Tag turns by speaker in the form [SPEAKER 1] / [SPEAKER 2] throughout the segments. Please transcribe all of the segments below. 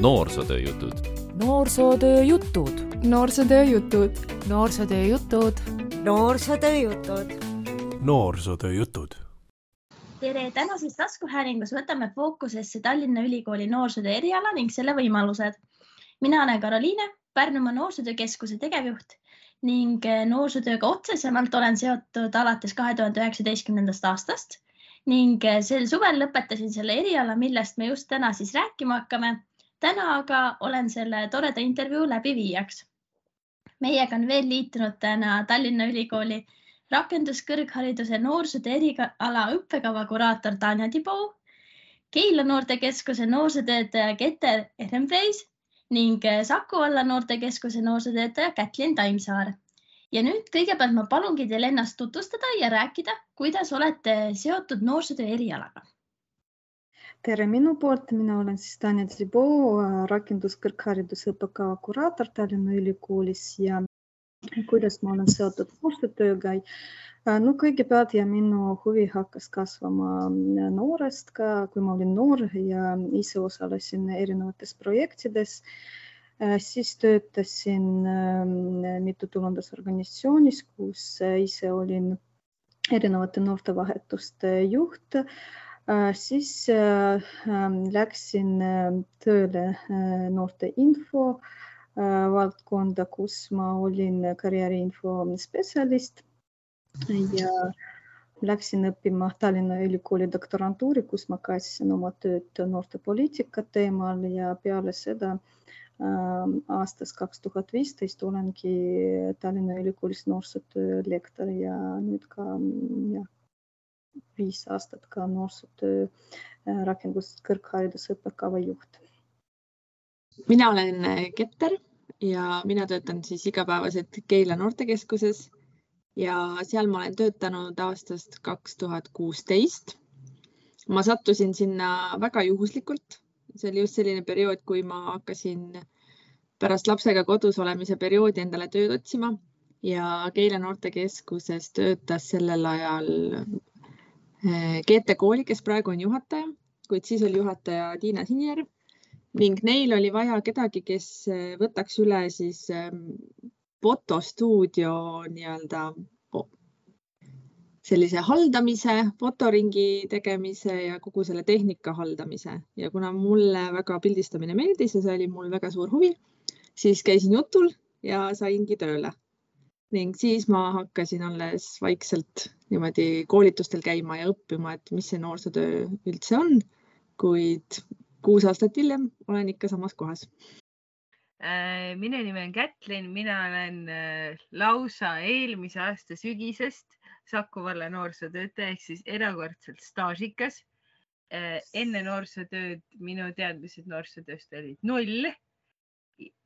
[SPEAKER 1] noorsootöö jutud.
[SPEAKER 2] noorsootöö jutud.
[SPEAKER 3] noorsootöö jutud.
[SPEAKER 2] noorsootöö jutud.
[SPEAKER 4] noorsootöö jutud.
[SPEAKER 5] noorsootöö jutud.
[SPEAKER 6] tere, tänases taskuhäälingus võtame fookusesse Tallinna Ülikooli noorsootöö eriala ning selle võimalused. mina olen Karoliine, Pärnumaa Noorsootöökeskuse tegevjuht ning noorsootööga otsesemalt olen seotud alates kahe tuhande üheksateistkümnendast aastast ning sel suvel lõpetasin selle eriala, millest me just täna siis rääkima hakkame täna aga olen selle toreda intervjuu läbiviijaks. meiega on veel liitunud täna Tallinna Ülikooli rakenduskõrghariduse noorsootöö eriala õppekava kuraator Tanja Tibou, Keila noortekeskuse noorsootöötaja Keter Ehrenpreis ning Saku valla noortekeskuse noorsootöötaja Kätlin Taimsaar. Ja nüüd kõigepealt ma palungi teil ennast tutvustada ja rääkida, kuidas olete seotud noorsootöö erialaga.
[SPEAKER 7] Tere minu poolt, mina olen siis Tanja Tsibo, rakenduskõrghariduse õppekava kuraator Tallinna Ülikoolis ja kuidas ma olen seotud koostöötööga. no kõigepealt ja minu huvi hakkas kasvama noorest ka, kui ma olin noor ja ise osalesin erinevates projektides siis töötasin mittetulundusorganisatsioonis, kus ise olin erinevate noortevahetuste juht. Äh, siis äh, ähm, läksin äh, tööle noorte info valdkonda, kus ma olin karjääriinfo spetsialist. Ja läksin õppima Tallinna Ülikooli doktorantuuri, kus ma kaitssin oma tööd noortepoliitika teemal ja peale seda aastast kaks tuhat viisteist olengi Tallinna Ülikoolis noorsootöö lektor ja nüüd ka jah, viis aastat ka noorsootöö äh, rakenduskõrghariduse õppekava juht.
[SPEAKER 8] mina olen äh, Keter ja mina töötan siis igapäevaselt Keila noortekeskuses ja seal ma olen töötanud aastast kaks tuhat kuusteist. ma sattusin sinna väga juhuslikult, see oli just selline periood, kui ma hakkasin pärast lapsega kodus olemise perioodi endale tööd otsima ja Keila noortekeskuses töötas sellel ajal GT Kooli, kes praegu on juhataja, kuid siis oli juhataja Tiina Sinijärv. Ning neil oli vaja kedagi, kes eh, võtaks üle siis ehm, fotostuudio nii-öelda sellise haldamise, fotoringi tegemise ja kogu selle tehnika haldamise ja kuna mulle väga pildistamine meeldis ja see oli mul väga suur huvi, siis käisin jutul ja saingi tööle ning siis ma hakkasin alles vaikselt niimoodi koolitustel käima ja õppima, et mis see noorsootöö üldse on. kuid kuus aastat hiljem olen ikka samas kohas.
[SPEAKER 9] Äh, minu nimi on Kätlin, mina olen äh, lausa eelmise aasta sügisest Saku valla noorsootöötaja ehk siis erakordselt staažikas. Äh, enne noorsootööd minu teadmised noorsootööst olid null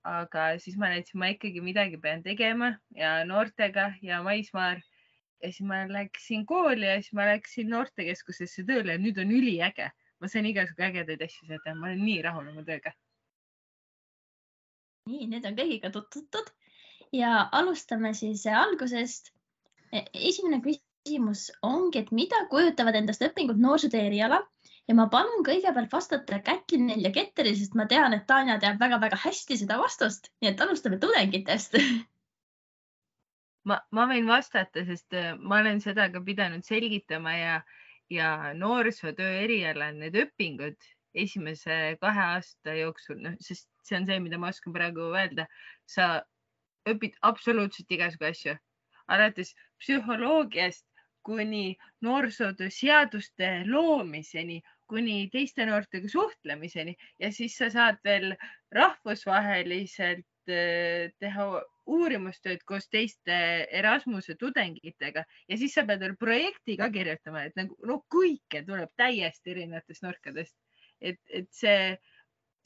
[SPEAKER 9] aga siis ma näitasin, ma ikkagi midagi pean tegema ja noortega ja maismaal. ja siis ma läksin kooli ja siis ma läksin noortekeskusesse tööle ja nüüd on üliäge. ma saan igasugu ägedaid asju seal teha, ma olen nii rahul oma tööga.
[SPEAKER 6] nii, nüüd on kõigiga tutvutud ja alustame siis algusest. E, esimene küsimus ongi, et mida kujutavad endast õpingud noorsootöö erialal ja ma palun kõigepealt vastata Kätlinil ja Ketteril, sest ma tean, et Tanja teab väga-väga hästi seda vastust, nii et alustame tudengitest.
[SPEAKER 9] Ma, ma võin vastata, sest äh, ma olen seda ka pidanud selgitama ja, ja noorsootöö erialal need õpingud esimese kahe aasta jooksul, noh, sest see on see, mida ma oskan praegu öelda. sa õpid absoluutselt igasugu asju, alates psühholoogiast kuni noorsootöö seaduste loomiseni, kuni teiste noortega suhtlemiseni ja siis sa saad veel rahvusvaheliselt äh, teha uurimustööd koos teiste Erasmuse tudengitega ja siis sa pead veel projekti ka kirjutama, et nagu no kõike tuleb täiesti erinevatest nurkadest. et, et see,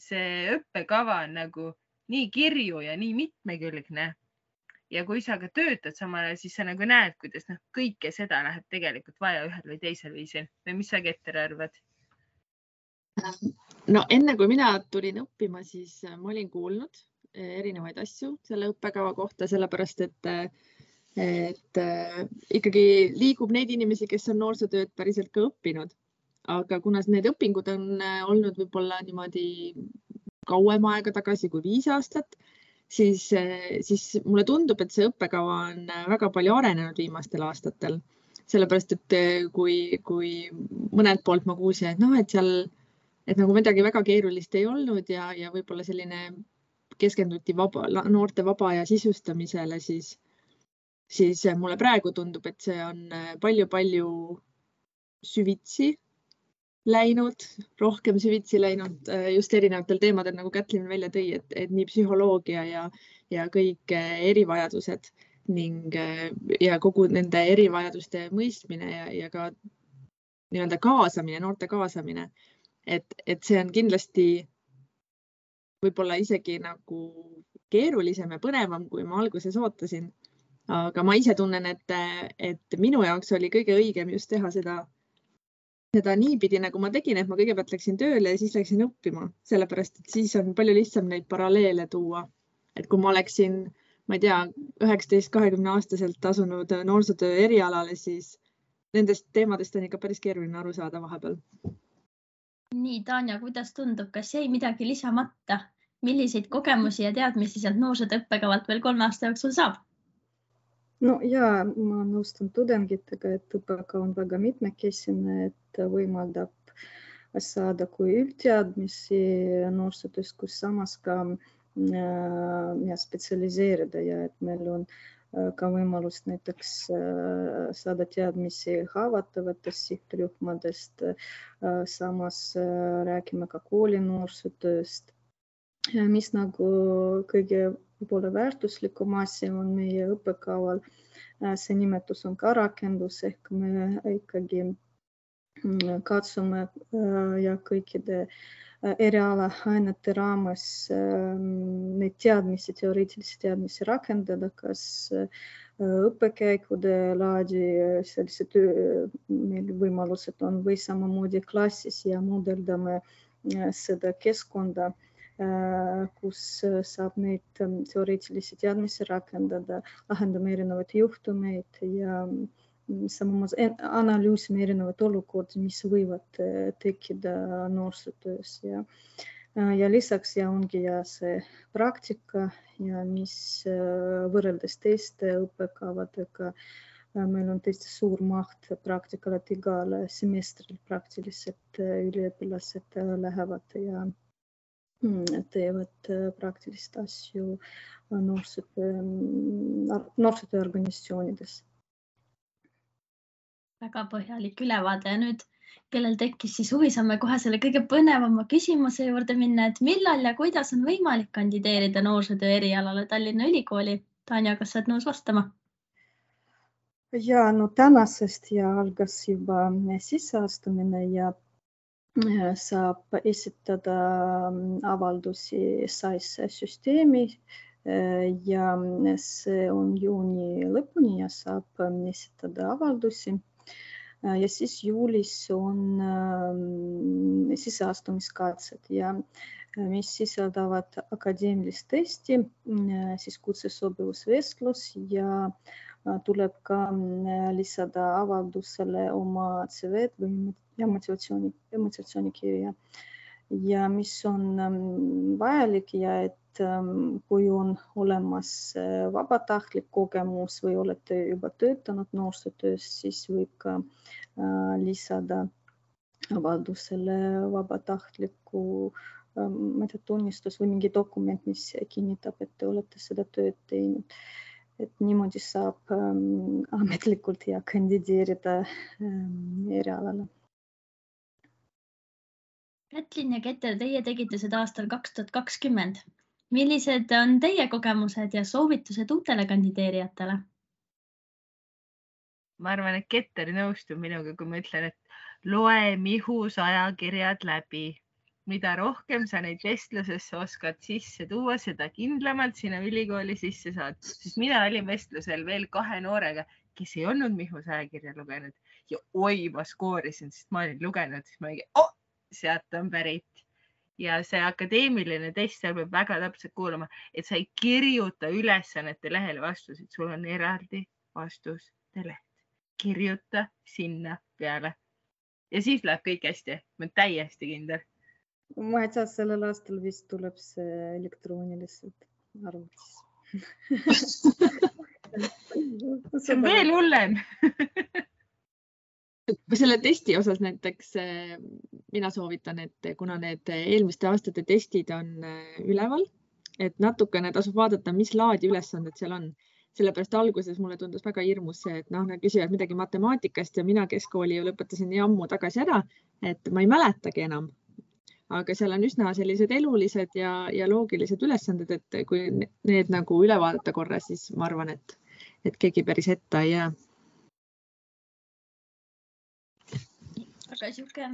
[SPEAKER 9] see õppekava on nagu nii kirju ja nii mitmekülgne. Ja kui sa ka töötad samal ajal, siis sa nagu näed, kuidas noh, kõike seda läheb tegelikult vaja ühel või teisel viisil või mis sa, Keter, arvad?
[SPEAKER 8] no enne kui mina tulin õppima, siis äh, ma olin kuulnud äh, erinevaid asju selle õppekava kohta, sellepärast et, äh, et ikkagi liigub neid inimesi, kes on noorsootööd päriselt ka õppinud. aga kuna need õpingud on olnud võib-olla niimoodi kauem aega tagasi kui viis aastat, siis, siis mulle tundub, et see õppekava on väga palju arenenud viimastel aastatel. sellepärast, et kui, kui mõnelt poolt ma kuulsin, et noh, et seal, et nagu midagi väga keerulist ei olnud ja, ja võib-olla selline keskenduti vaba, noorte vaba aja sisustamisele, siis, siis mulle praegu tundub, et see on palju-palju süvitsi läinud, rohkem süvitsi läinud äh, just erinevatel teemadel, nagu Kätlin välja tõi, et, et nii psühholoogia ja, ja kõik äh, erivajadused ning äh, ja kogu nende erivajaduste mõistmine ja, ja ka nii-öelda kaasamine, noorte kaasamine. et, et see on kindlasti võib-olla isegi nagu keerulisem ja põnevam, kui ma alguses ootasin. aga ma ise tunnen, et, et minu jaoks oli kõige õigem just teha seda seda niipidi, nagu ma tegin, et ma kõigepealt läksin tööle ja siis läksin õppima, sellepärast et siis on palju lihtsam neid paralleele tuua. et kui ma oleksin, ma ei tea, üheksateist, kahekümne aastaselt asunud noorsootöö erialale, siis nendest teemadest on ikka päris keeruline aru saada vahepeal.
[SPEAKER 6] nii, Tanja, kuidas tundub, kas jäi midagi lisamata? milliseid kogemusi ja teadmisi sealt noorsootöö õppekavalt veel kolme aasta jooksul saab?
[SPEAKER 7] No ja ma nõustun tudengitega, et õppekava on väga mitmekesine, et võimaldab saada kui üldteadmisi noorsootööst, kus samas ka ja spetsialiseerida ja et meil on ka võimalus näiteks saada teadmisi haavatavatest sihtrühmadest. samas räägime ka kooli noorsootööst, mis nagu kõige võib-olla väärtuslikum asi on meie õppekaval. Äh, see nimetus on ka rakendus ehk me ikkagi mm, katsume äh, ja kõikide äh, erialaainete raames ähm, neid teadmisi, teoreetilisi teadmisi rakendada, kas õppekäikude laadi sellised meil võimalused on või samamoodi klassis ja mooderdame seda keskkonda kus saab neid teoreetilisi teadmisi rakendada, lahendame erinevaid juhtumeid ja samamoodi analüüsime erinevaid olukordi, mis võivad tekkida noorsootöös ja ja lisaks ja ongi ja see praktika ja mis võrreldes teiste õppekavadega meil on tõesti suur maht praktikal, et igal semestril praktiliselt üliõpilased lähevad ja teevad äh, praktilist asju äh, noorsootöö, noorsootöö organisatsioonides.
[SPEAKER 6] väga põhjalik ülevaade ja nüüd, kellel tekkis siis huvi, saame kohe selle kõige põnevama küsimuse juurde minna, et millal ja kuidas on võimalik kandideerida noorsootöö erialale Tallinna Ülikooli. Tanja, kas sa oled nõus vastama?
[SPEAKER 7] ja no tänasest ja algas juba sisseastumine ja saab esitada mm, avaldusi SAIS süsteemi ja see on juuni lõpuni ja saab mm, esitada avaldusi. ja siis juulis on mm, sisseastumiskatsed ja mis sisaldavad akadeemilist testi, siis kutsesobivusvestlus ja tuleb ka lisada avaldusele oma CV-d või ja motivatsiooni, motivatsioonikirja ja mis on ähm, vajalik ja et ähm, kui on olemas äh, vabatahtlik kogemus või olete juba töötanud noorsootöös, siis võib ka äh, lisada avaldusele vabatahtliku ähm, ma ei tea, tunnistus või mingi dokument, mis kinnitab, et te olete seda tööd teinud. et niimoodi saab ähm, ametlikult ja kandideerida ähm, erialale
[SPEAKER 6] Kätlin ja Keter, teie tegite seda aastal kaks tuhat kakskümmend. millised on teie kogemused ja soovitused uutele kandideerijatele?
[SPEAKER 9] ma arvan, et Keter nõustub minuga, kui ma ütlen, et loe Mihus ajakirjad läbi. mida rohkem sa neid vestlusesse oskad sisse tuua, seda kindlamalt sinna ülikooli sisse saad, sest mina olin vestlusel veel kahe noorega, kes ei olnud Mihus ajakirja lugenud ja oi, ma skoorisin, sest ma olin lugenud, siis ma olin oh, sealt on pärit. Ja see akadeemiline test, seal peab väga täpselt kuulama, et sa ei kirjuta ülesannete lehele vastuseid, sul on eraldi vastuste leht, kirjuta sinna peale. ja siis läheb kõik hästi, ma olen täiesti kindel.
[SPEAKER 7] ma ei tea, sellel aastal vist tuleb see elektrooniliselt arvutis.
[SPEAKER 9] See on veel hullem
[SPEAKER 8] selle testi osas näiteks eh, mina soovitan, et kuna need eelmiste aastate testid on eh, üleval, et natukene tasub vaadata, mis laadi ülesanded seal on. sellepärast alguses mulle tundus väga hirmus see, et noh, nad küsivad midagi matemaatikast ja mina keskkooli ju lõpetasin nii ammu tagasi ära, et ma ei mäletagi enam. aga seal on üsna sellised elulised ja, ja loogilised ülesanded, et kui need nagu üle vaadata korra, siis ma arvan, et, et keegi päris ette ei jää
[SPEAKER 6] sihuke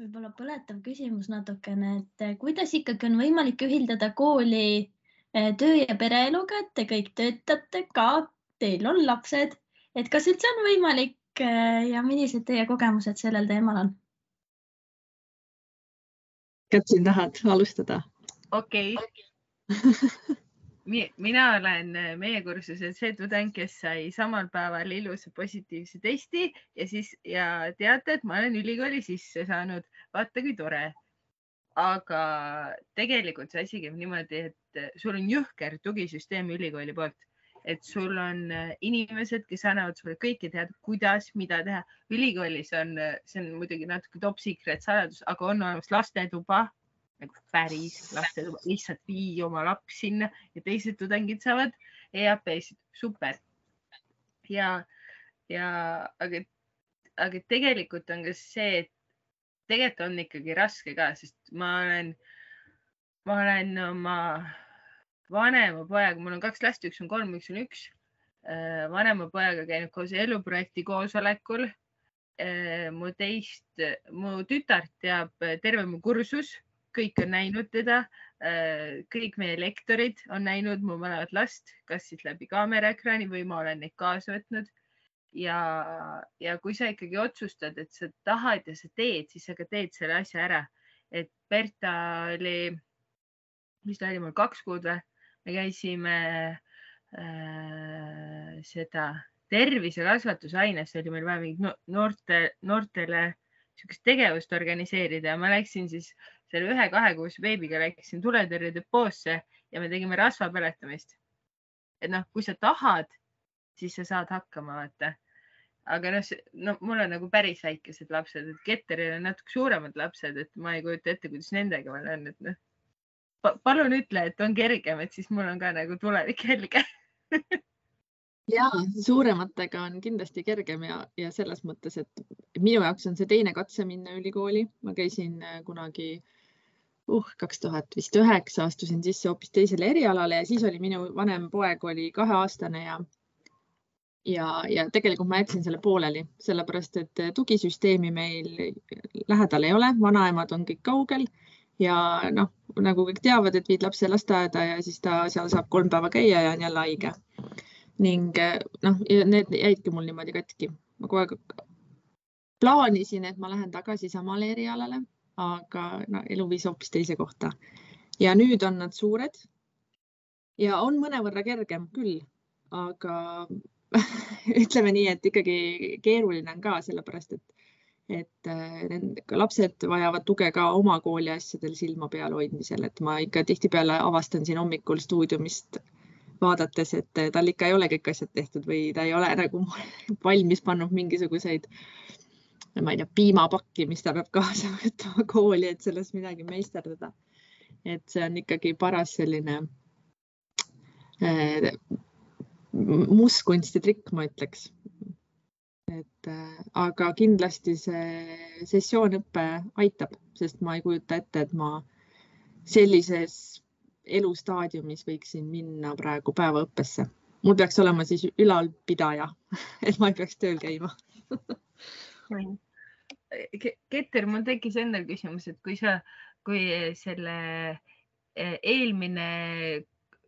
[SPEAKER 6] võib-olla põletav küsimus natukene, et eh, kuidas ikkagi on võimalik ühildada kooli eh, töö ja pereeluga, et te kõik töötate ka, teil on lapsed, et kas üldse on võimalik eh, ja millised teie kogemused sellel teemal on?
[SPEAKER 8] Katrin, tahad alustada?
[SPEAKER 9] okei okay. mina olen äh, meie kursusel see tudeng, kes sai samal päeval ilusa positiivse testi ja siis ja teate, et ma olen ülikooli sisse saanud. vaata, kui tore. aga tegelikult see asi käib niimoodi, et äh, sul on jõhker tugisüsteem ülikooli poolt, et sul on äh, inimesed, kes annavad sulle kõike teada, kuidas, mida teha. ülikoolis on, see on muidugi natuke top secret saladus, aga on olemas lastetuba nagu päris lastetuba, lihtsalt vii oma laps sinna ja teised tudengid saavad EAP-sid, super. ja, ja aga, aga tegelikult on ka see, et tegelikult on ikkagi raske ka, sest ma olen, ma olen oma vanema pojaga, mul on kaks last, üks on kolm, üks on üks. Äh, vanema pojaga käinud koos eluprojekti koosolekul. Äh, mu teist, mu tütart teab terve mu kursus kõik on näinud teda, äh, kõik meie lektorid on näinud mu mõlemat last, kas siis läbi kaameraekraani või ma olen neid kaasa võtnud. ja, ja kui sa ikkagi otsustad, et sa tahad ja sa teed, siis sa ka teed selle asja ära. et Berta oli, mis ta oli mul kaks kuud või? me käisime äh, seda tervise kasvatusaines, see oli meil vaja mingit noorte, noortele niisugust tegevust organiseerida ja ma läksin siis selle ühe-kahekuuse beebiga läksin tuletõrje depoosse ja me tegime rasva põletamist. et noh, kui sa tahad, siis sa saad hakkama, vaata. aga noh, no mul on nagu päris väikesed lapsed, et Ketteril on natuke suuremad lapsed, et ma ei kujuta ette, kuidas nendega veel on, et noh. palun ütle, et on kergem, et siis mul on ka nagu tulevik helge
[SPEAKER 8] ja suurematega on kindlasti kergem ja, ja selles mõttes, et minu jaoks on see teine katse minna ülikooli. ma käisin äh, kunagi uh, kaks tuhat vist üheksa, astusin sisse hoopis teisele erialale ja siis oli minu vanem poeg oli kaheaastane ja ja, ja tegelikult ma jätsin selle pooleli, sellepärast et tugisüsteemi meil lähedal ei ole, vanaemad on kõik kaugel ja noh, nagu kõik teavad, et viid lapse lasteaeda ja siis ta seal saab kolm päeva käia ja on jälle haige ning eh, noh, need jäidki mul niimoodi katki. ma kogu aeg plaanisin, et ma lähen tagasi samale erialale, aga no, elu viis hoopis teise kohta. ja nüüd on nad suured. ja on mõnevõrra kergem küll, aga ütleme nii, et ikkagi keeruline on ka sellepärast, et et need lapsed vajavad tuge ka oma kooli asjadel silma peal hoidmisel, et ma ikka tihtipeale avastan siin hommikul stuudiumist vaadates, et tal ikka ei ole kõik asjad tehtud või ta ei ole nagu valmis pannud mingisuguseid, ma ei tea, piimapakki, mis ta peab kaasa võtma kooli, et selles midagi meisterdada. et see on ikkagi paras selline äh, mustkunsti trikk, ma ütleks. et äh, aga kindlasti see sessioonõpe aitab, sest ma ei kujuta ette, et ma sellises elustaadiumis võiksin minna praegu päevaõppesse. mul peaks olema siis ülalpidaja et ma ei peaks tööl käima
[SPEAKER 9] Keter, mul tekkis endal küsimus, et kui sa, kui selle eh, eelmine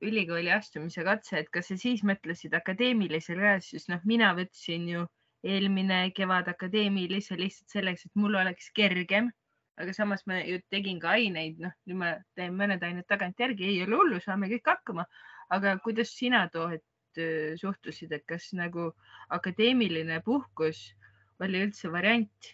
[SPEAKER 9] ülikooli astumise katse, et kas sa siis mõtlesid akadeemilisele ka, sest noh, mina võtsin ju eelmine kevad akadeemilise lihtsalt selleks, et mul oleks kergem aga samas ma ju tegin ka aineid, noh, nüüd ma teen mõned ained tagantjärgi, ei ole hullu, saame kõik hakkama. aga kuidas sina Toohet suhtusid, et kas nagu akadeemiline puhkus oli üldse variant?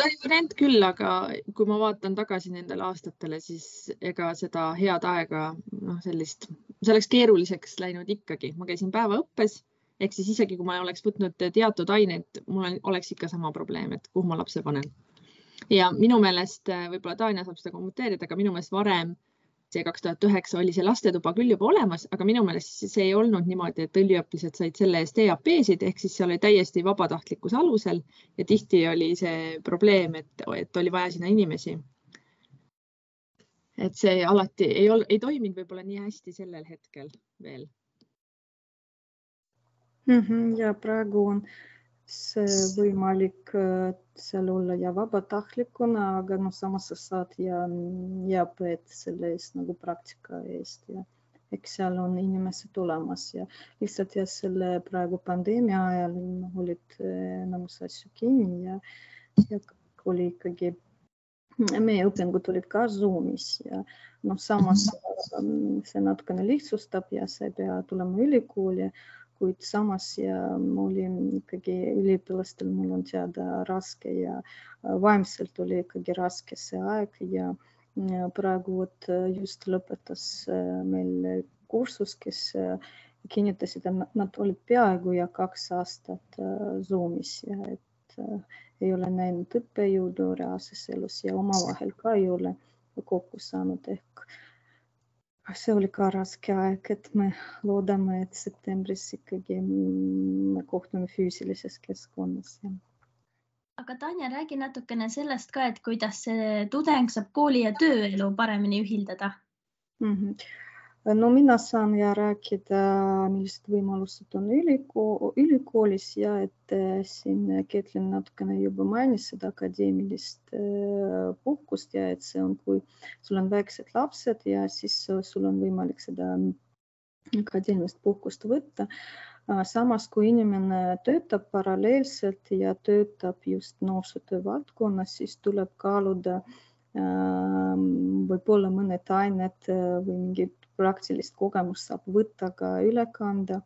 [SPEAKER 8] Ta oli variant küll, aga kui ma vaatan tagasi nendele aastatele, siis ega seda head aega, noh, sellist, see oleks keeruliseks läinud ikkagi. ma käisin päevaõppes ehk siis isegi kui ma oleks võtnud teatud aineid, mul oleks ikka sama probleem, et kuhu ma lapse panen. ja minu meelest võib-olla Tanja saab seda kommenteerida, aga minu meelest varem see kaks tuhat üheksa oli see lastetuba küll juba olemas, aga minu meelest see ei olnud niimoodi, et üliõpilased said selle eest EAP-sid ehk siis see oli täiesti vabatahtlikkuse alusel ja tihti oli see probleem, et, et oli vaja sinna inimesi. et see alati ei olnud, ei toiminud võib-olla nii hästi sellel hetkel veel
[SPEAKER 7] mm. -hmm, ja praegu on see võimalik äh, seal olla ja vabatahtlikuna, aga noh, samas sa saad ja EAP-d selle eest nagu praktika eest ja eks seal on inimesed olemas ja lihtsalt jah, selle praegu pandeemia ajal olid enamus asju kinni ja, ja oli ikkagi, meie õpingud olid ka Zoomis ja noh, samas see natukene lihtsustab ja sa ei pea tulema ülikooli kuid samas ja oli ikkagi üliõpilastel, mul on teada, raske ja äh, vaimselt oli ikkagi raske see aeg ja praegu vot äh, just lõpetas äh, meil kursus, kes kinnitasid, et nad olid peaaegu ja kaks aastat Zoomis ja et ei ole näinud õppejõudu reaalses elus ja omavahel ka ei ole kokku saanud. Ehk see oli ka raske aeg, et me loodame, et septembris ikkagi me kohtume füüsilises keskkonnas.
[SPEAKER 6] aga Tanja, räägi natukene sellest ka, et kuidas see tudeng saab kooli ja tööelu paremini ühildada
[SPEAKER 7] mm. -hmm no mina saan ja rääkida, millised võimalused on ülikool, ülikoolis ja et äh, siin Ketlin natukene juba mainis seda akadeemilist äh, puhkust ja et see on, kui sul on väiksed lapsed ja siis sul on võimalik seda akadeemilist puhkust võtta. Äh, samas, kui inimene töötab paralleelselt ja töötab just noorsootöö valdkonnas, siis tuleb kaaluda võib-olla mõned ained või mingid praktilist kogemust saab võtta ka üle kanda,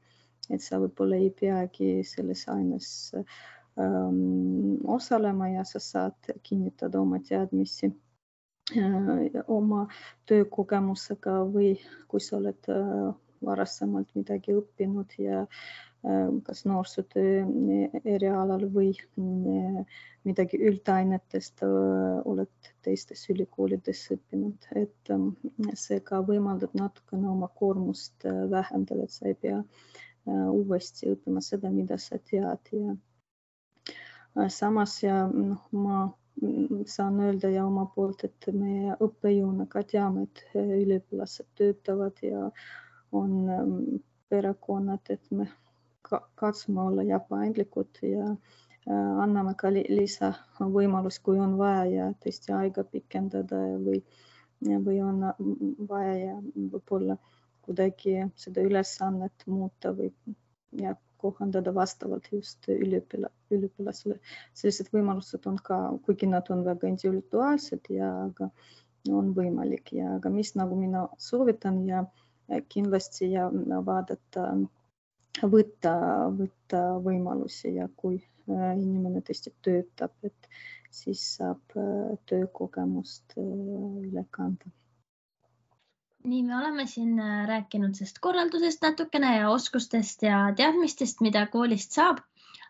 [SPEAKER 7] et sa võib-olla ei peagi selles aines ähm, osalema ja sa saad kinnitada oma teadmisi äh, oma töökogemusega või kui sa oled äh, varasemalt midagi õppinud ja kas noorsootöö erialal või äh, midagi üldainetest oled teistes ülikoolides õppinud, et see ka võimaldab natukene oma koormust äh, vähendada, et sa ei pea uuesti õppima seda, mida sa tead. Ja samas ja noh, ma mm, saan öelda ja oma poolt, et me õppejõuna ka teame, et üliõpilased töötavad ja on perekonnad, et me katsume olla ja paindlikud ja äh, Äh, anname ka lisavõimalus, kui on vaja ja tõesti aega pikendada või, või on vaja ja võib-olla kuidagi seda ülesannet muuta või ja kohandada vastavalt just üliõpila, üliõpilasele. sellised võimalused on ka, kuigi nad on väga individuaalsed ja aga on võimalik ja, aga mis nagu mina soovitan ja kindlasti ja vaadata, võtta, võtta võimalusi ja kui Äh, inimene tõesti töötab, et siis saab äh, töökogemust äh, üle kanda.
[SPEAKER 6] nii, me oleme siin rääkinud sellest korraldusest natukene ja oskustest ja teadmistest, mida koolist saab.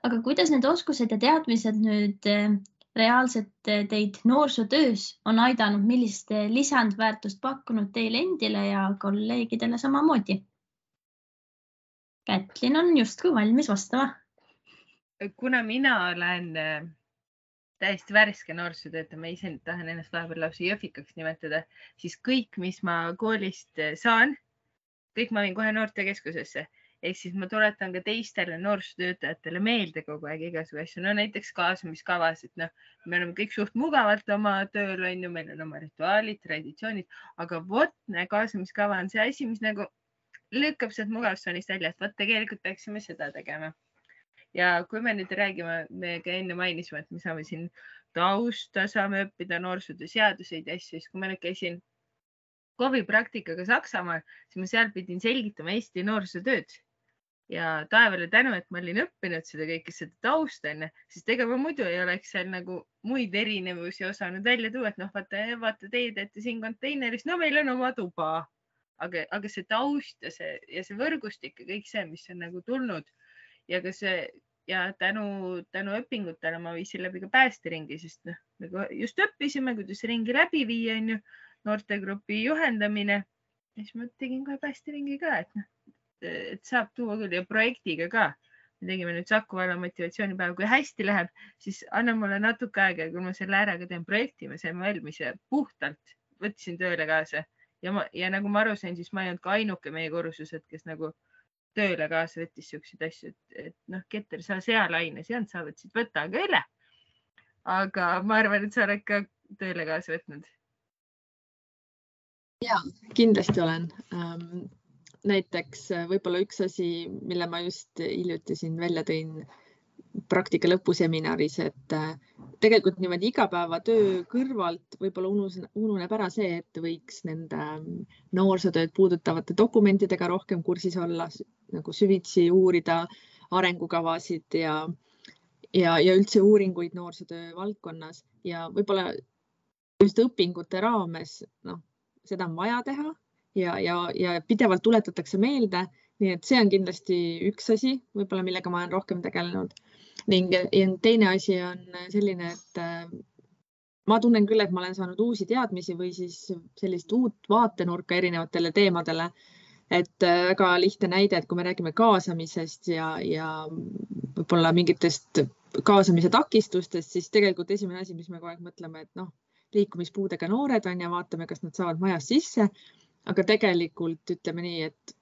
[SPEAKER 6] aga kuidas need oskused ja teadmised nüüd reaalselt teid noorsootöös on aidanud, millist lisandväärtust pakkunud teile endile ja kolleegidele samamoodi? Kätlin on justkui valmis vastama.
[SPEAKER 9] Kuna mina olen äh, täiesti värske noorsootöötaja, ma ise tahan ennast vahepeal lausa jõhvikaks nimetada, siis kõik, mis ma koolist äh, saan, kõik ma viin kohe noortekeskusesse. Ehk siis ma tuletan ka teistele noorsootöötajatele meelde kogu aeg igasugu asju, no näiteks kaasamiskavas, et noh, me oleme kõik suht mugavalt oma tööl, on ju, meil on oma rituaalid, traditsioonid, aga vot kaasamiskava on see asi, mis nagu lükkab sealt mugavustsoonist välja, et vot tegelikult peaksime seda tegema. Ja kui me nüüd räägime, me ka enne mainisime, et me saame siin tausta, saame õppida noorsootöö seaduseid ja asju, siis kui ma nüüd käisin KOV-i praktikaga Saksamaal, siis ma seal pidin selgitama Eesti noorsootööd. Ja taevale tänu, et ma olin õppinud seda kõike, seda tausta onju, sest ega ma muidu ei oleks seal nagu muid erinevusi osanud välja tuua, et noh, vaata, vaata, teie teete siin konteineris, no meil on oma tuba, aga, aga see taust ja see ja see võrgustik ja kõik see, mis on nagu tulnud ja ka see ja tänu, tänu õpingutele ma viisin läbi ka päästeringi, sest noh, nagu just õppisime, kuidas ringi läbi viia, onju, noortegrupi juhendamine. ja siis ma tegin kohe päästeringi ka, et noh, et saab tuua küll ja projektiga ka me tegime nüüd Saku valla motivatsioonipäeva, kui hästi läheb, siis anna mulle natuke aega ja kui ma selle ära ka teen projekti, me saime valmis ja puhtalt võtsin tööle kaasa ja ma ja nagu ma aru sain, siis ma ei olnud ka ainuke meie kursused, kes nagu tööle kaasa võttis siukseid asju, et, et noh, Keter, sa seal aines ei olnud, sa võtsid, võta aga üle. aga ma arvan, et sa oled ka tööle kaasa võtnud.
[SPEAKER 8] ja kindlasti olen ähm, näiteks äh, võib-olla üks asi, mille ma just hiljuti siin välja tõin praktika lõpuseminaris, et äh, tegelikult niimoodi igapäevatöö kõrvalt võib-olla ununeb ära see, et võiks nende ähm, noorsootööd puudutavate dokumentidega rohkem kursis olla, nagu süvitsi uurida arengukavasid ja, ja, ja üldse uuringuid noorsootöö valdkonnas ja võib-olla just õpingute raames, noh, seda on vaja teha ja, ja, ja pidevalt tuletatakse meelde. nii et see on kindlasti üks asi, võib-olla millega ma olen rohkem tegelenud ning teine asi on selline, et äh, ma tunnen küll, et ma olen saanud uusi teadmisi või siis sellist uut vaatenurka erinevatele teemadele. et äh, väga lihtne näide, et kui me räägime kaasamisest ja, ja võib-olla mingitest kaasamise takistustest, siis tegelikult esimene asi, mis me kogu aeg mõtleme, et noh, liikumispuudega noored on ja vaatame, kas nad saavad majas sisse aga tegelikult ütleme nii, et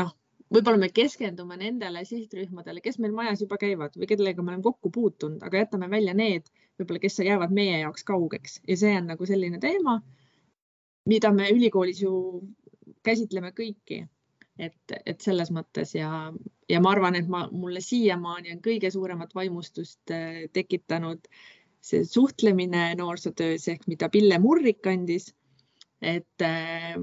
[SPEAKER 8] noh, võib-olla me keskendume nendele sihtrühmadele, kes meil majas juba käivad või kellega me oleme kokku puutunud, aga jätame välja need võib-olla, kes jäävad meie jaoks kaugeks. Ja see on nagu selline teema, mida me ülikoolis ju käsitleme kõiki, et, et selles mõttes ja, ja ma arvan, et ma, mulle siiamaani on kõige suuremat vaimustust äh, tekitanud see suhtlemine noorsootöös ehk mida Pille Murrik andis. Et äh,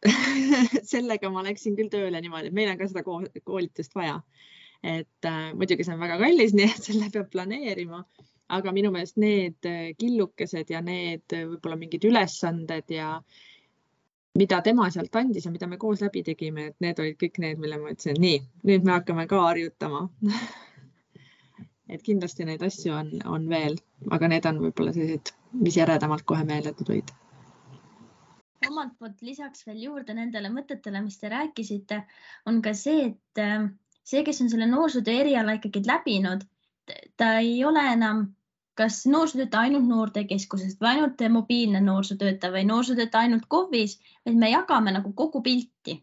[SPEAKER 8] sellega ma läksin küll tööle niimoodi, et meil on ka seda koolitust vaja. et äh, muidugi see on väga kallis, nii et selle peab planeerima, aga minu meelest need äh, killukesed ja need äh, võib-olla mingid ülesanded ja mida tema sealt andis ja mida me koos läbi tegime, et need olid kõik need, mille ma ütlesin, nii, nüüd me hakkame ka harjutama. Et kindlasti neid asju on, on veel, aga need on võib-olla sellised, mis järedamalt kohe meelde tulid
[SPEAKER 6] omalt poolt lisaks veel juurde nendele mõtetele, mis te rääkisite, on ka see, et äh, see, kes on selle noorsootöö eriala ikkagi läbinud, ta ei ole enam kas noorsootöötaja ainult noortekeskusest või ainult mobiilne noorsootöötaja või noorsootöötaja ainult KOV-is, vaid me jagame nagu kogu pilti.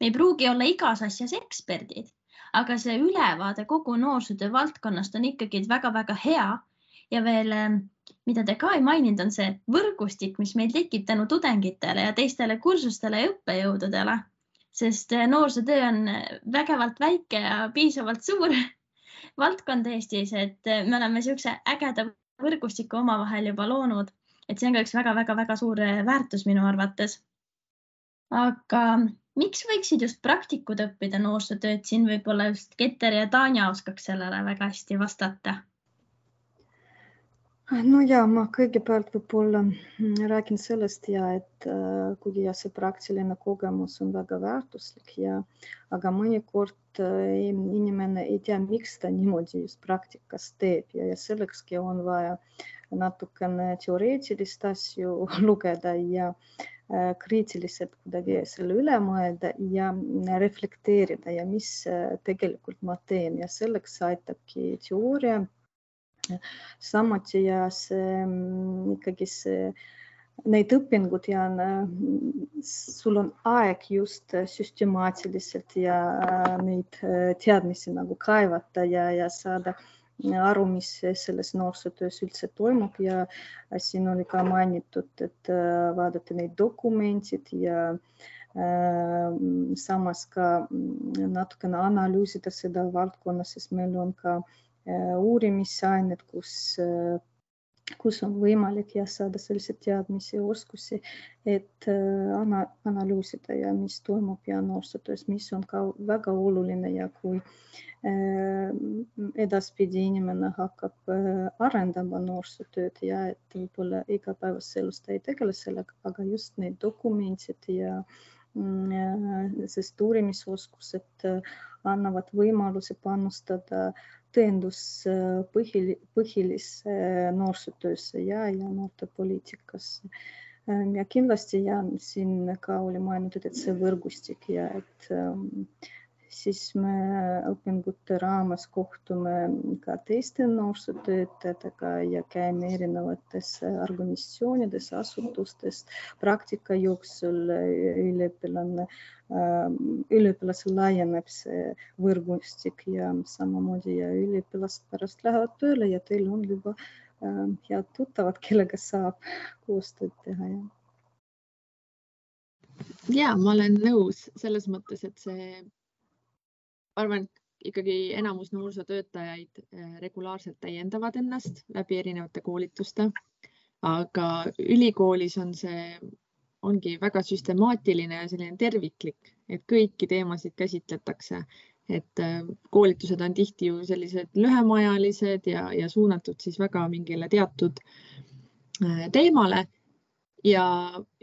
[SPEAKER 6] me ei pruugi olla igas asjas eksperdid, aga see ülevaade kogu noorsootöö valdkonnast on ikkagi väga-väga hea ja veel äh, mida te ka ei maininud, on see võrgustik, mis meil tekib tänu tudengitele ja teistele kursustele ja õppejõududele, sest eh, noorsootöö on eh, vägevalt väike ja piisavalt suur valdkond Eestis, et eh, me oleme niisuguse ägeda võrgustiku omavahel juba loonud, et see on ka üks väga-väga-väga suur väärtus minu arvates. aga miks võiksid just praktikud õppida noorsootööd, siin võib-olla just Keter ja Tanja oskaks sellele väga hästi vastata
[SPEAKER 7] no ja ma kõigepealt võib-olla mm, räägin sellest ja et äh, kuigi ja see praktiline kogemus on väga väärtuslik ja aga mõnikord äh, inimene ei tea, miks ta niimoodi just praktikas teeb ja, ja sellekski on vaja natukene teoreetilist asju lugeda ja äh, kriitiliselt kuidagi selle üle mõelda ja reflekteerida ja mis tegelikult ma teen ja selleks aitabki teooria samuti ja see mm, ikkagi see, neid õpingud ja sul on aeg just süstemaatiliselt ja neid äh, teadmisi nagu kaevata ja, ja saada aru, mis selles noorsootöös üldse toimub. Ja siin oli ka mainitud, et äh, vaadata neid dokumentid ja äh, samas ka mm, natukene analüüsida seda valdkonna, sest meil on ka äh, Äh, uurimisained, kus äh, kus on võimalik jah saada selliseid teadmisi oskusi, et ana, analüüsida ja mis toimub ja noorsootöös, mis on ka väga oluline ja kui edaspidi inimene hakkab arendama noorsootööd ja et võib-olla igapäevases elus ta ei tegele sellega, aga just need dokumendid ja mm, sest uurimisoskused annavad võimaluse panustada tõenduspõhilisse põhilisse noorsootöösse ja, ja noortepoliitikasse. ja kindlasti ja siin ka oli mainitud, et see võrgustik ja et siis me õpingute raames kohtume ka teiste noorsootöötajatega ja käime erinevates organisatsioonides, asutustes. praktika jooksul üliõpilane, üliõpilasel laieneb see võrgustik ja samamoodi ja üliõpilased pärast lähevad tööle ja teil on juba head tuttavad, kellega saab koostööd teha ja
[SPEAKER 8] ja ma olen nõus selles mõttes, et see arvan, ikkagi enamus noorsootöötajaid eh, regulaarselt täiendavad ennast läbi erinevate koolituste, aga ülikoolis on see, ongi väga süstemaatiline ja selline terviklik, et kõiki teemasid käsitletakse, et eh, koolitused on tihti ju sellised lühemaajalised ja, ja suunatud siis väga mingile teatud eh, teemale. Ja,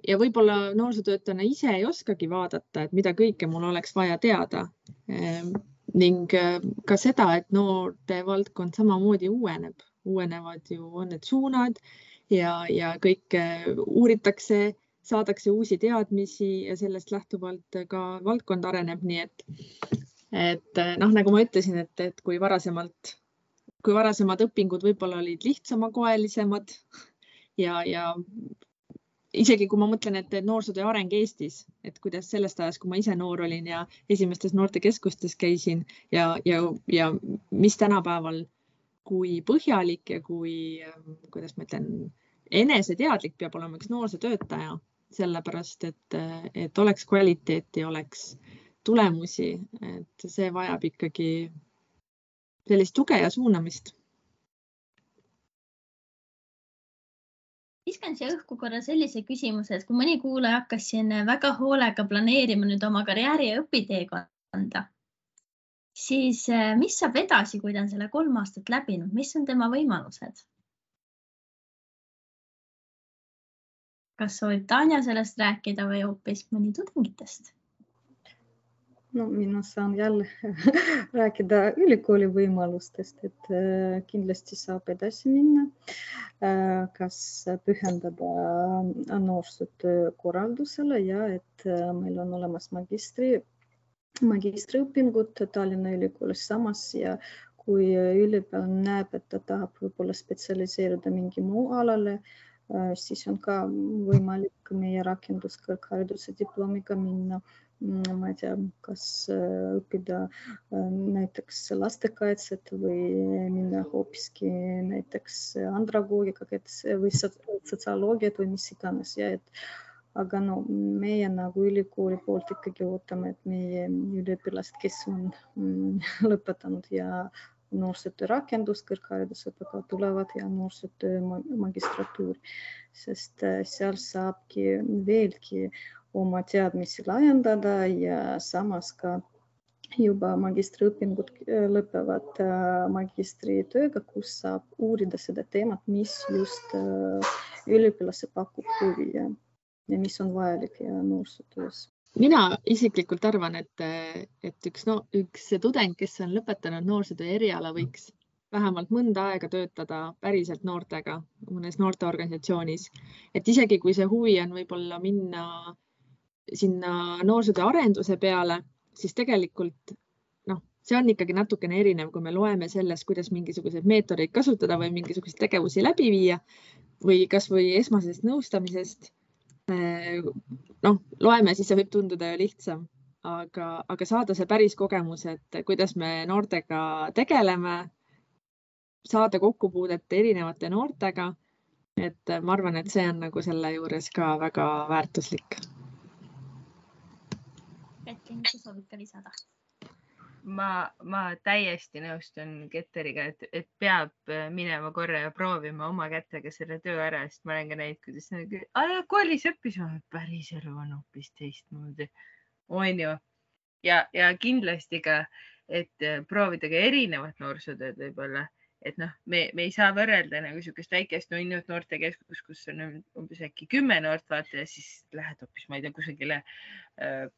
[SPEAKER 8] ja võib-olla noorsootöötajana ise ei oskagi vaadata, et mida kõike mul oleks vaja teada. Ehm, ning äh, ka seda, et noorte valdkond samamoodi uueneb, uuenevad ju, on need suunad ja, ja kõike uuritakse, saadakse uusi teadmisi ja sellest lähtuvalt ka valdkond areneb, nii et, et noh, nagu ma ütlesin, et, et kui varasemalt, kui varasemad õpingud võib-olla olid lihtsamakoelisemad ja, ja isegi kui ma mõtlen, et noorsootöö areng Eestis, et kuidas sellest ajast, kui ma ise noor olin ja esimestes noortekeskustes käisin ja, ja, ja mis tänapäeval, kui põhjalik ja kui, kuidas ma ütlen, eneseteadlik peab olema üks noorsootöötaja, sellepärast et, et oleks kvaliteeti, oleks tulemusi, et see vajab ikkagi sellist tuge ja suunamist
[SPEAKER 6] viskan siia õhku korra sellise küsimuse, et kui mõni kuulaja hakkas siin väga hoolega planeerima nüüd oma karjääri ja õpiteekonda, siis eh, mis saab edasi, kui ta on selle kolm aastat läbinud, mis on tema võimalused? kas soovib Tanja sellest rääkida või hoopis mõni tudengitest?
[SPEAKER 7] No mina saan jälle rääkida ülikooli võimalustest, et äh, kindlasti saab edasi minna. Äh, kas pühendada noorsootöö korraldusele ja et äh, meil on olemas magistri, magistriõpingud Tallinna Ülikoolis samas ja kui üliõpilane näeb, et ta tahab võib-olla spetsialiseeruda mingi muu alale, siis on ka võimalik meie rakenduskõrghariduse diplomiga minna ma ei tea, kas õppida näiteks lastekaitset või minna hoopiski näiteks andragoogikat või sotsioloogiat või mis iganes ja et aga no meie nagu ülikooli poolt ikkagi ootame, et meie üliõpilased, kes on lõpetanud ja noorsootöö rakendus kõrgharidusõppekava tulevad ja noorsootöö magistratuuri, sest seal saabki veelgi oma teadmisi laiendada ja samas ka juba magistriõpingud äh, lõpevad äh, magistritööga, kus saab uurida seda teemat, mis just äh, üliõpilase pakub huvi ja, ja mis on vajalik ja noorsootöös.
[SPEAKER 8] mina isiklikult arvan, et, et üks no üks tudeng, kes on lõpetanud noorsootöö eriala, võiks vähemalt mõnda aega töötada päriselt noortega mõnes noorteorganisatsioonis, et isegi kui see huvi on võib-olla minna sinna noorsootöö arenduse peale, siis tegelikult noh, see on ikkagi natukene erinev, kui me loeme sellest, kuidas mingisuguseid meetodeid kasutada või mingisuguseid tegevusi läbi viia või kasvõi esmasest nõustamisest. noh, loeme, siis see võib tunduda ju lihtsam, aga, aga saada see päris kogemus, et kuidas me noortega tegeleme, saada kokkupuudet erinevate noortega. et ma arvan, et see on nagu selle juures ka väga väärtuslik
[SPEAKER 6] Kätlin, kas soovid ka lisada?
[SPEAKER 9] ma, ma täiesti nõustun Ketteriga, et, et peab äh, minema korra ja proovima oma kätega selle töö ära, sest ma olen ka näinud, kuidas nad koolis õppisime, päriselu on hoopis teistmoodi, onju. ja, ja kindlasti ka, et äh, proovida ka erinevat noorsootööd võib-olla, et noh, me, me ei saa võrrelda nagu niisugust väikest nunnut noortekeskust, kus on umbes äkki kümme noort vaata ja siis lähed hoopis, ma ei tea, kusagile äh,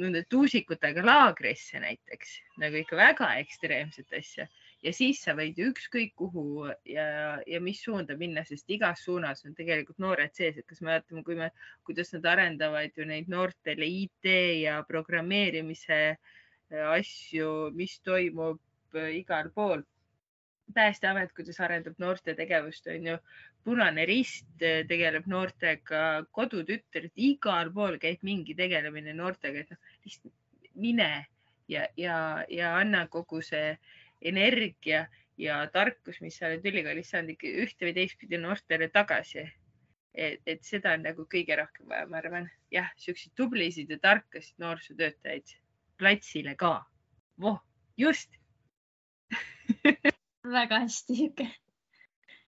[SPEAKER 9] nende tuusikutega laagrisse näiteks nagu ikka väga ekstreemset asja. Ja siis sa võid ju ükskõik kuhu ja, ja mis suunda minna, sest igas suunas on tegelikult noored sees, et kas me vaatame, kui me, kuidas nad arendavad ju neid noortele IT ja programmeerimise äh, asju, mis toimub äh, igal pool päästeamet, kuidas arendab noorte tegevust, on ju. punane Rist eh, tegeleb noortega, Kodutütred, igal pool käib mingi tegelemine noortega, et noh, lihtsalt mine ja, ja, ja anna kogu see energia ja tarkus, mis sa oled ülikoolis saanud ikka ühte või teistpidi noortele tagasi. et, et seda on nagu kõige rohkem vaja, ma arvan. jah, siukseid tublisid ja tarkasid noorsootöötajaid platsile ka. voh, just
[SPEAKER 6] väga hästi sihuke.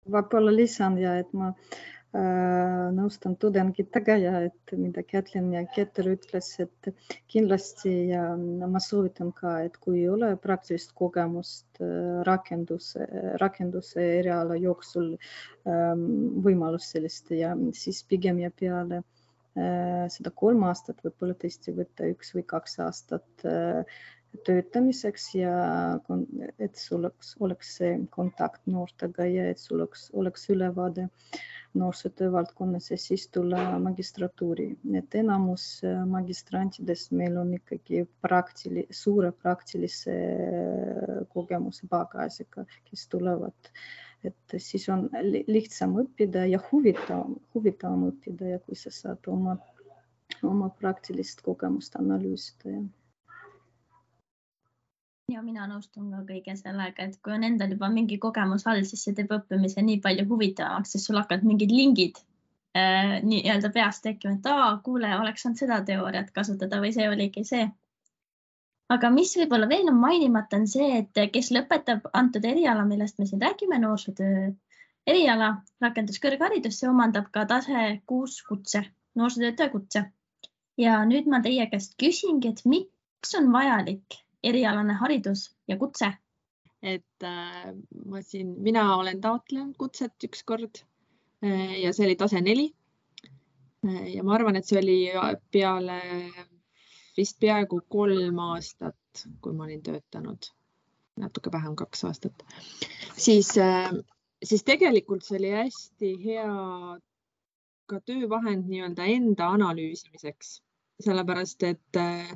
[SPEAKER 7] võib-olla lisan ja et ma äh, nõustan tudengitega ja et mida Kätlin ja Keter ütles, et kindlasti ja ma soovitan ka, et kui ei ole praktilist kogemust äh, rakenduse, rakenduse eriala jooksul äh, võimalust sellist ja siis pigem ja peale äh, seda kolm aastat võib-olla tõesti võtta üks või kaks aastat äh, töötamiseks ja et sul oleks, oleks see kontakt noortega ja et sul oleks, oleks ülevaade noorsootöö valdkonnas ja siis tulla magistratuuri, et enamus äh, magistrantidest meil on ikkagi praktili-, suure praktilise äh, kogemuse pagasiga, kes tulevad, et siis on lihtsam õppida ja huvitavam, huvitavam õppida ja kui sa saad oma, oma praktilist kogemust analüüsida ja
[SPEAKER 6] ja mina nõustun ka kõige sellega, et kui on endal juba mingi kogemus all, siis see teeb õppimise nii palju huvitavamaks, sest sul hakkavad mingid lingid äh, nii-öelda peas tekkima, et aa, kuule, oleks saanud seda teooriat kasutada või see oligi see. aga mis võib-olla veel on mainimata, on see, et kes lõpetab antud eriala, millest me siin räägime, noorsootöö eriala, rakenduskõrgharidus, see omandab ka tase kuus kutse, noorsootöötaja kutse. ja nüüd ma teie käest küsingi, et miks on vajalik erialane haridus ja kutse?
[SPEAKER 8] et äh, ma siin, mina olen taotlenud kutset ükskord äh, ja see oli tase neli äh,. ja ma arvan, et see oli peale vist peaaegu kolm aastat, kui ma olin töötanud, natuke vähem, kaks aastat, siis äh,, siis tegelikult see oli hästi hea ka töövahend nii-öelda enda analüüsimiseks, sellepärast et äh,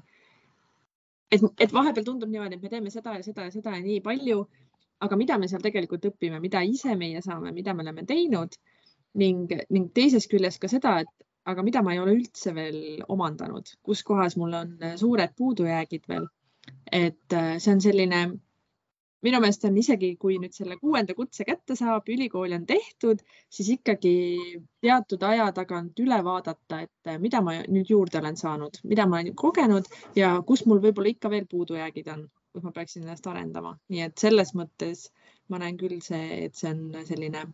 [SPEAKER 8] et, et vahepeal tundub niimoodi, et me teeme seda ja seda ja seda ja nii palju, aga mida me seal tegelikult õpime, mida ise meie saame, mida me oleme teinud ning, ning teisest küljest ka seda, et aga mida ma ei ole üldse veel omandanud, kus kohas mul on suured puudujäägid veel. et äh, see on selline minu meelest on isegi, kui nüüd selle kuuenda kutse kätte saab, ülikooli on tehtud, siis ikkagi teatud aja tagant üle vaadata, et eh, mida ma nüüd juurde olen saanud, mida ma olen kogenud ja kus mul võib-olla ikka veel puudujäägid on, kus ma peaksin ennast arendama, nii et selles mõttes ma näen küll see, et see on selline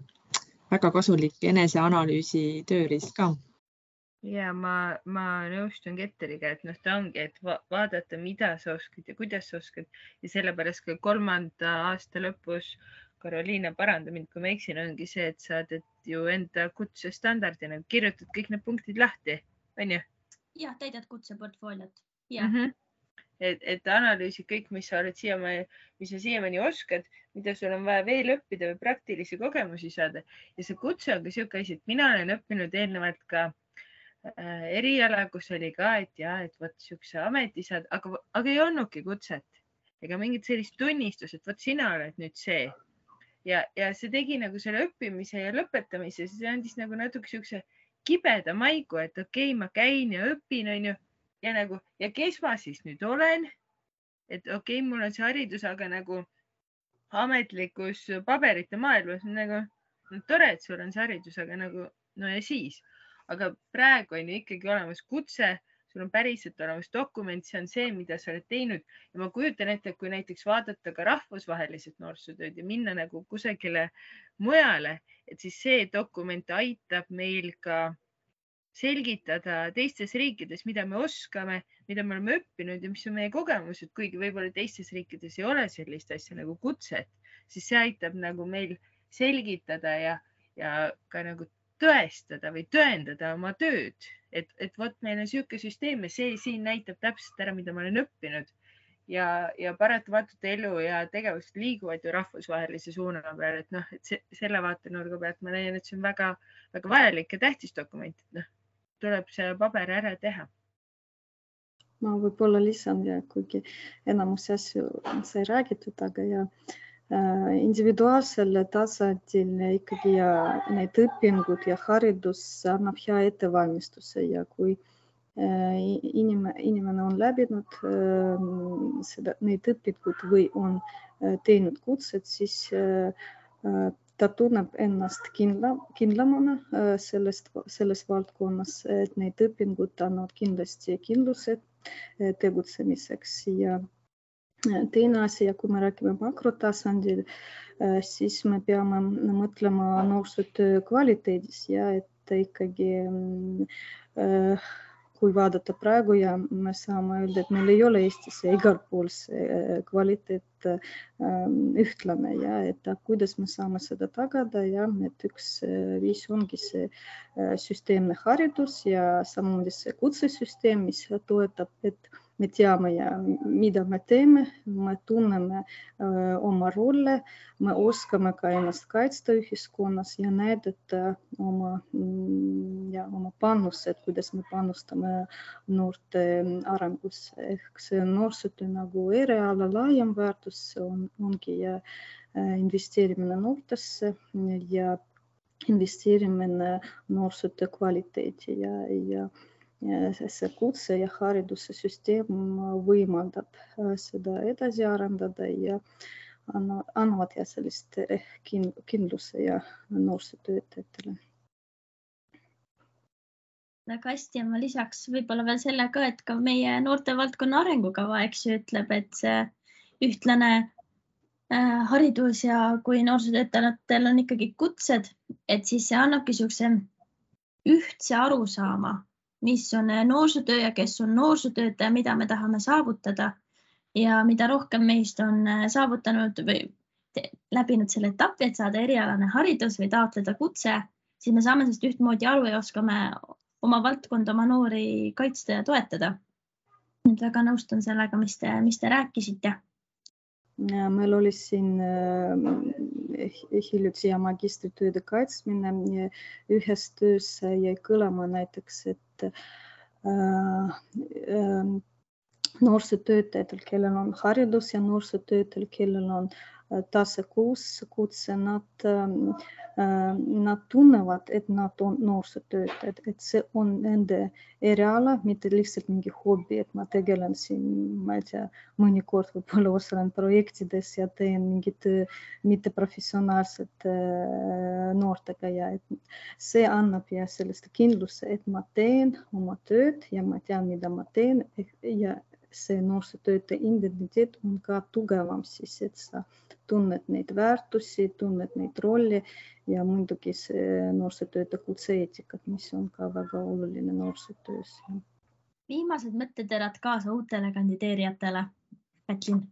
[SPEAKER 8] väga kasulik eneseanalüüsi tööriist ka
[SPEAKER 9] ja ma, ma nõustun Ketteriga, et noh, ta ongi, et va vaadata, mida sa oskad ja kuidas sa oskad ja sellepärast ka kolmanda aasta lõpus, Karoliina, paranda mind, kui ma eksin, ongi see, et sa teed ju enda kutsestandardina, kirjutad kõik need punktid lahti, onju?
[SPEAKER 6] jah, täidad kutseportfooliot, jah
[SPEAKER 9] mm. -hmm et, et analüüsid kõik, mis sa oled siiamaani, mis sa siiamaani oskad, mida sul on vaja veel õppida või praktilisi kogemusi saada ja see kutse on ka niisugune asi, et mina olen õppinud eelnevalt ka Äh, eriala, kus oli ka, et ja, et vot siukse ameti saad, aga, aga ei olnudki kutset ega mingit sellist tunnistust, et vot sina oled nüüd see. ja, ja see tegi nagu selle õppimise ja lõpetamise, see andis nagu natuke siukse kibeda maigu, et okei okay,, ma käin ja õpin, onju ja nagu ja kes ma siis nüüd olen. et okei okay,, mul on see haridus, aga nagu ametlikus paberite maailmas nagu no, tore, et sul on see haridus, aga nagu no ja siis aga praegu on ju ikkagi olemas kutse, sul on päriselt olemas dokument, see on see, mida sa oled teinud. Ja ma kujutan ette, et kui näiteks vaadata ka rahvusvaheliselt noorsootööd ja minna nagu kusagile mujale, et siis see dokument aitab meil ka selgitada teistes riikides, mida me oskame, mida me oleme õppinud ja mis on meie kogemused, kuigi võib-olla teistes riikides ei ole sellist asja nagu kutset, siis see aitab nagu meil selgitada ja, ja ka nagu tõestada või tõendada oma tööd, et, et vot meil on niisugune süsteem ja see siin näitab täpselt ära, mida ma olen õppinud. Ja, ja paratamatult elu ja tegevused liiguvad ju rahvusvahelise suuna peale, et noh, et see, selle vaatenurga pealt ma leian, et see on väga-väga vajalik ja tähtis dokument, et noh, tuleb see paber ära teha.
[SPEAKER 7] Ma võib-olla lisan ja kuigi enamus asju sai räägitud, aga ja äh, individuaalsel tasandil ikkagi need õpingud ja haridus annab hea ettevalmistuse ja kui äh, inimene, on läbinud seda, neid õpinguid või on teinud kutset, siis ta tunneb ennast kindla, kindlamana sellest, selles valdkonnas, et need õpingud annavad kindlasti kindluse tegutsemiseks ja teine asi ja kui me räägime makrotasandil, siis me peame mõtlema noorsootöö kvaliteedis ja et ikkagi kui vaadata praegu ja me saame öelda, et meil ei ole Eestis igal pool see kvaliteet ühtlane ja et kuidas me saame seda tagada ja et üks viis ongi see süsteemne haridus ja samamoodi see kutsesüsteem, mis toetab, et me teame ja mida me teeme, me tunneme öö, oma rolle, me oskame ka ennast kaitsta ühiskonnas ja näidata oma mm, ja oma panused, kuidas me panustame noorte arengusse. Ehk see noorsootöö nagu eriala laiem väärtus on, ongi ja investeerimine noortesse ja investeerimine noorsootöö kvaliteeti ja, ja kutse ja hariduse süsteem võimaldab äh, seda edasi arendada ja annavad ja sellist eh, kindluse ja noorsootöötajatele.
[SPEAKER 6] väga hästi ja ma lisaks võib-olla veel selle ka, et ka meie noortevaldkonna arengukava, eks ju, ütleb, et see ühtlane äh, haridus ja kui noorsootöötajatel on ikkagi kutsed, et siis see annabki niisuguse ühtse arusaama mis on äh, noorsootöö ja kes on noorsootöötaja, mida me tahame saavutada ja mida rohkem meist on äh, saavutanud või läbinud selle etapi, et saada erialane haridus või taotleda kutse, siis me saame sellest ühtmoodi aru ja oskame oma valdkonda, oma noori kaitsta ja toetada. nüüd väga nõustun sellega, mis te, mis te rääkisite.
[SPEAKER 7] meil oli siin äh, hiljuti ja magistritööde kaitsmine ühes töös jäi kõlama näiteks, et äh, äh, noorsootöötajatel, kellel on haridus ja noorsootöötajatel, kellel on äh, tase kuus kutse, nad ähm, äh,, nad tunnevad, et nad on noorsootöötajad, et see on nende eriala, mitte lihtsalt mingi hobi, et ma tegelen siin, ma ei tea, mõnikord võib-olla osalen projektides ja teen mingit mitteprofessionaalset äh, noortega ja et see annab ja sellest kindluse, et ma teen oma tööd ja ma tean, mida ma teen ja see noorsootöötaja identiteet on ka tugevam siis, et sa tunned neid väärtusi, tunned neid rolli ja muidugi see noorsootöötaja kutse-eetikat, mis on ka väga oluline noorsootöös.
[SPEAKER 6] viimased mõtteterad kaasa uutele kandideerijatele, Kätlin?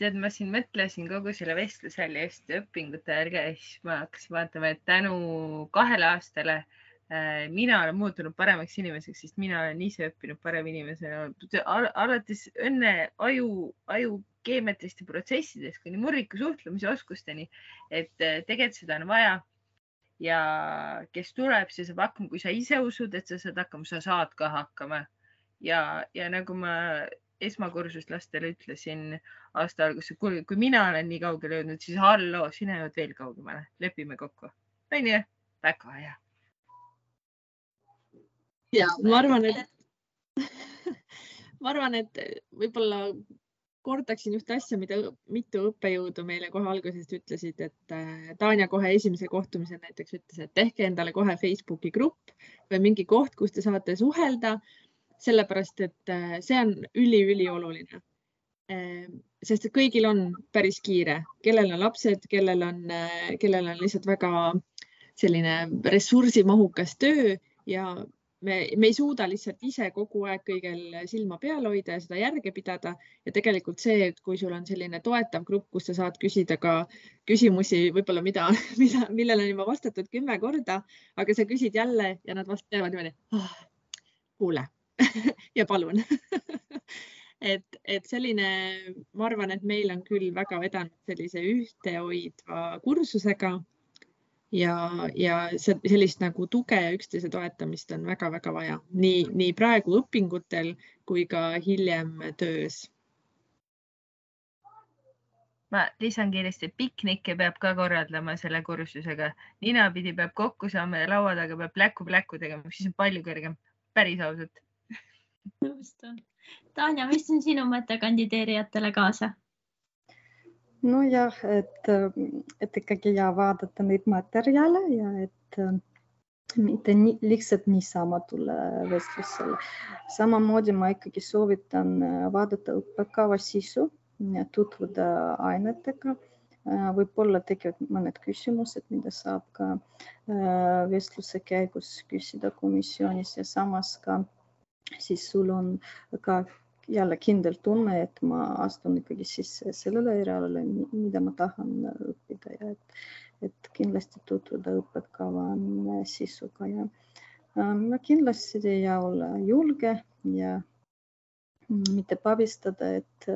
[SPEAKER 9] tead, ma siin mõtlesin kogu selle vestluse all ja just õpingute järgi ja siis ma hakkasin vaatama, et tänu kahele aastale äh, mina olen muutunud paremaks inimeseks, sest mina olen ise õppinud parem inimesena Al, alates õnne aju, aju keemiatest ja protsessidest kuni murriku suhtlemise oskusteni. et äh, tegelikult seda on vaja. ja kes tuleb, see saab hakkama, kui sa ise usud, et sa saad hakkama, sa saad ka hakkama. ja, ja nagu ma esmakursust lastele ütlesin aasta alguses, kui, kui mina olen nii kaugele jõudnud, siis halloo, sina jõuad veel kaugemale, lepime kokku. onju, väga hea
[SPEAKER 8] ja ma arvan, et ma arvan, et võib-olla kordaksin ühte asja, mida mitu õppejõudu meile kohe algusest ütlesid, et äh, Tanja kohe esimesel kohtumisel näiteks ütles, et tehke endale kohe Facebooki grupp või mingi koht, kus te saate suhelda sellepärast et äh, see on üliülioluline. sest et kõigil on päris kiire, kellel on lapsed, kellel on, kellel on lihtsalt väga selline ressursimahukas töö ja me, me ei suuda lihtsalt ise kogu aeg kõigel silma peal hoida ja seda järge pidada ja tegelikult see, et kui sul on selline toetav grupp, kus sa saad küsida ka küsimusi võib-olla, mida, mida, millele on juba vastatud kümme korda, aga sa küsid jälle ja nad vastavad niimoodi oh,. kuule ja palun et, et selline, ma arvan, et meil on küll väga vedanud sellise ühtehoidva kursusega ja, ja sellist nagu tuge ja üksteise toetamist on väga-väga vaja nii, nii praegu õpingutel kui ka hiljem töös.
[SPEAKER 9] ma lisan kiiresti, piknikke peab ka korraldama selle kursusega, ninapidi peab kokku saama ja laua taga peab pläku-pläku tegema, siis on palju kergem, päris ausalt.
[SPEAKER 6] nõustun. Tanja, mis on sinu mõte kandideerijatele kaasa?
[SPEAKER 7] Nojah, et, et ikkagi ja vaadata neid materjale ja et mitte nii, lihtsalt niisama tulla vestlusele. samamoodi ma ikkagi soovitan vaadata õppekava sisu, tutvuda ainetega. võib-olla tekivad mõned küsimused, mida saab ka vestluse käigus küsida komisjonis ja samas ka siis sul on ka jälle kindel tunne, et ma astun ikkagi sisse sellele erialale, mida ma tahan õppida ja et, et kindlasti tutvuda õppekava sisuga ja ma kindlasti ja olla julge ja mitte pabistada, et,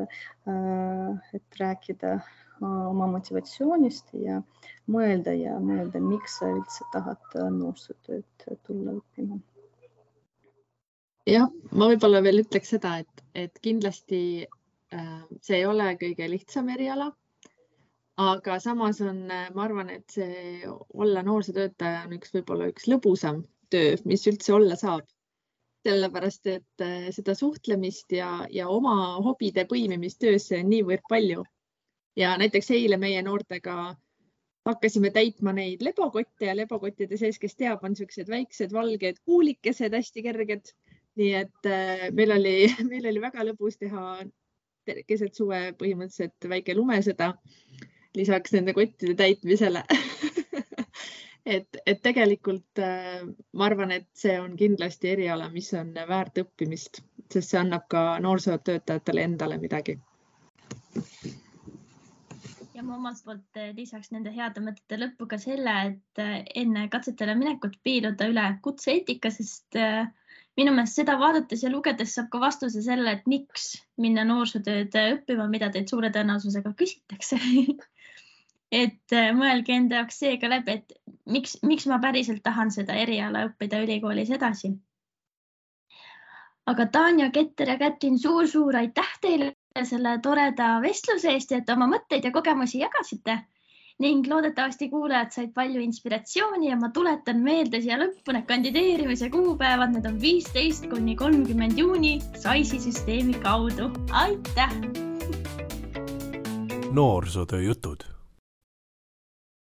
[SPEAKER 7] et rääkida oma motivatsioonist ja mõelda ja mõelda, miks sa üldse tahad noorsootööd tulla õppima
[SPEAKER 8] jah, ma võib-olla veel ütleks seda, et, et kindlasti äh, see ei ole kõige lihtsam eriala. aga samas on, äh, ma arvan, et see olla noorsootöötaja on üks, võib-olla üks lõbusam töö, mis üldse olla saab. sellepärast, et äh, seda suhtlemist ja, ja oma hobide põimimist töösse on niivõrd palju. ja näiteks eile meie noortega hakkasime täitma neid lebokotte ja lebokottide sees, kes teab, on niisugused väiksed valged kuulikesed, hästi kerged nii et äh, meil oli, meil oli väga lõbus teha keset suve põhimõtteliselt väike lumesõda lisaks nende kottide täitmisele et, et tegelikult äh, ma arvan, et see on kindlasti eriala, mis on väärt õppimist, sest see annab ka noorsootöötajatele endale midagi.
[SPEAKER 6] ja ma omalt poolt äh, lisaks nende heade mõtete lõppu ka selle, et enne katsetele minekut piiluda üle kutseeetika, sest äh, minu meelest seda vaadates ja lugedes saab ka vastuse selle, et miks minna noorsootööd õppima, mida teilt suure tõenäosusega küsitakse et äh, mõelge enda jaoks see ka läbi, et miks, miks ma päriselt tahan seda eriala õppida ülikoolis edasi. aga Tanja Ketter ja Kätlin suur-suur aitäh teile selle toreda vestluse eest ja et oma mõtteid ja kogemusi jagasite ning loodetavasti kuulajad said palju inspiratsiooni ja ma tuletan meelde siia lõppu need kandideerimise kuupäevad, need on viisteist kuni kolmkümmend juuni SAIS-i süsteemi kaudu. aitäh!
[SPEAKER 5] noorsootöö jutud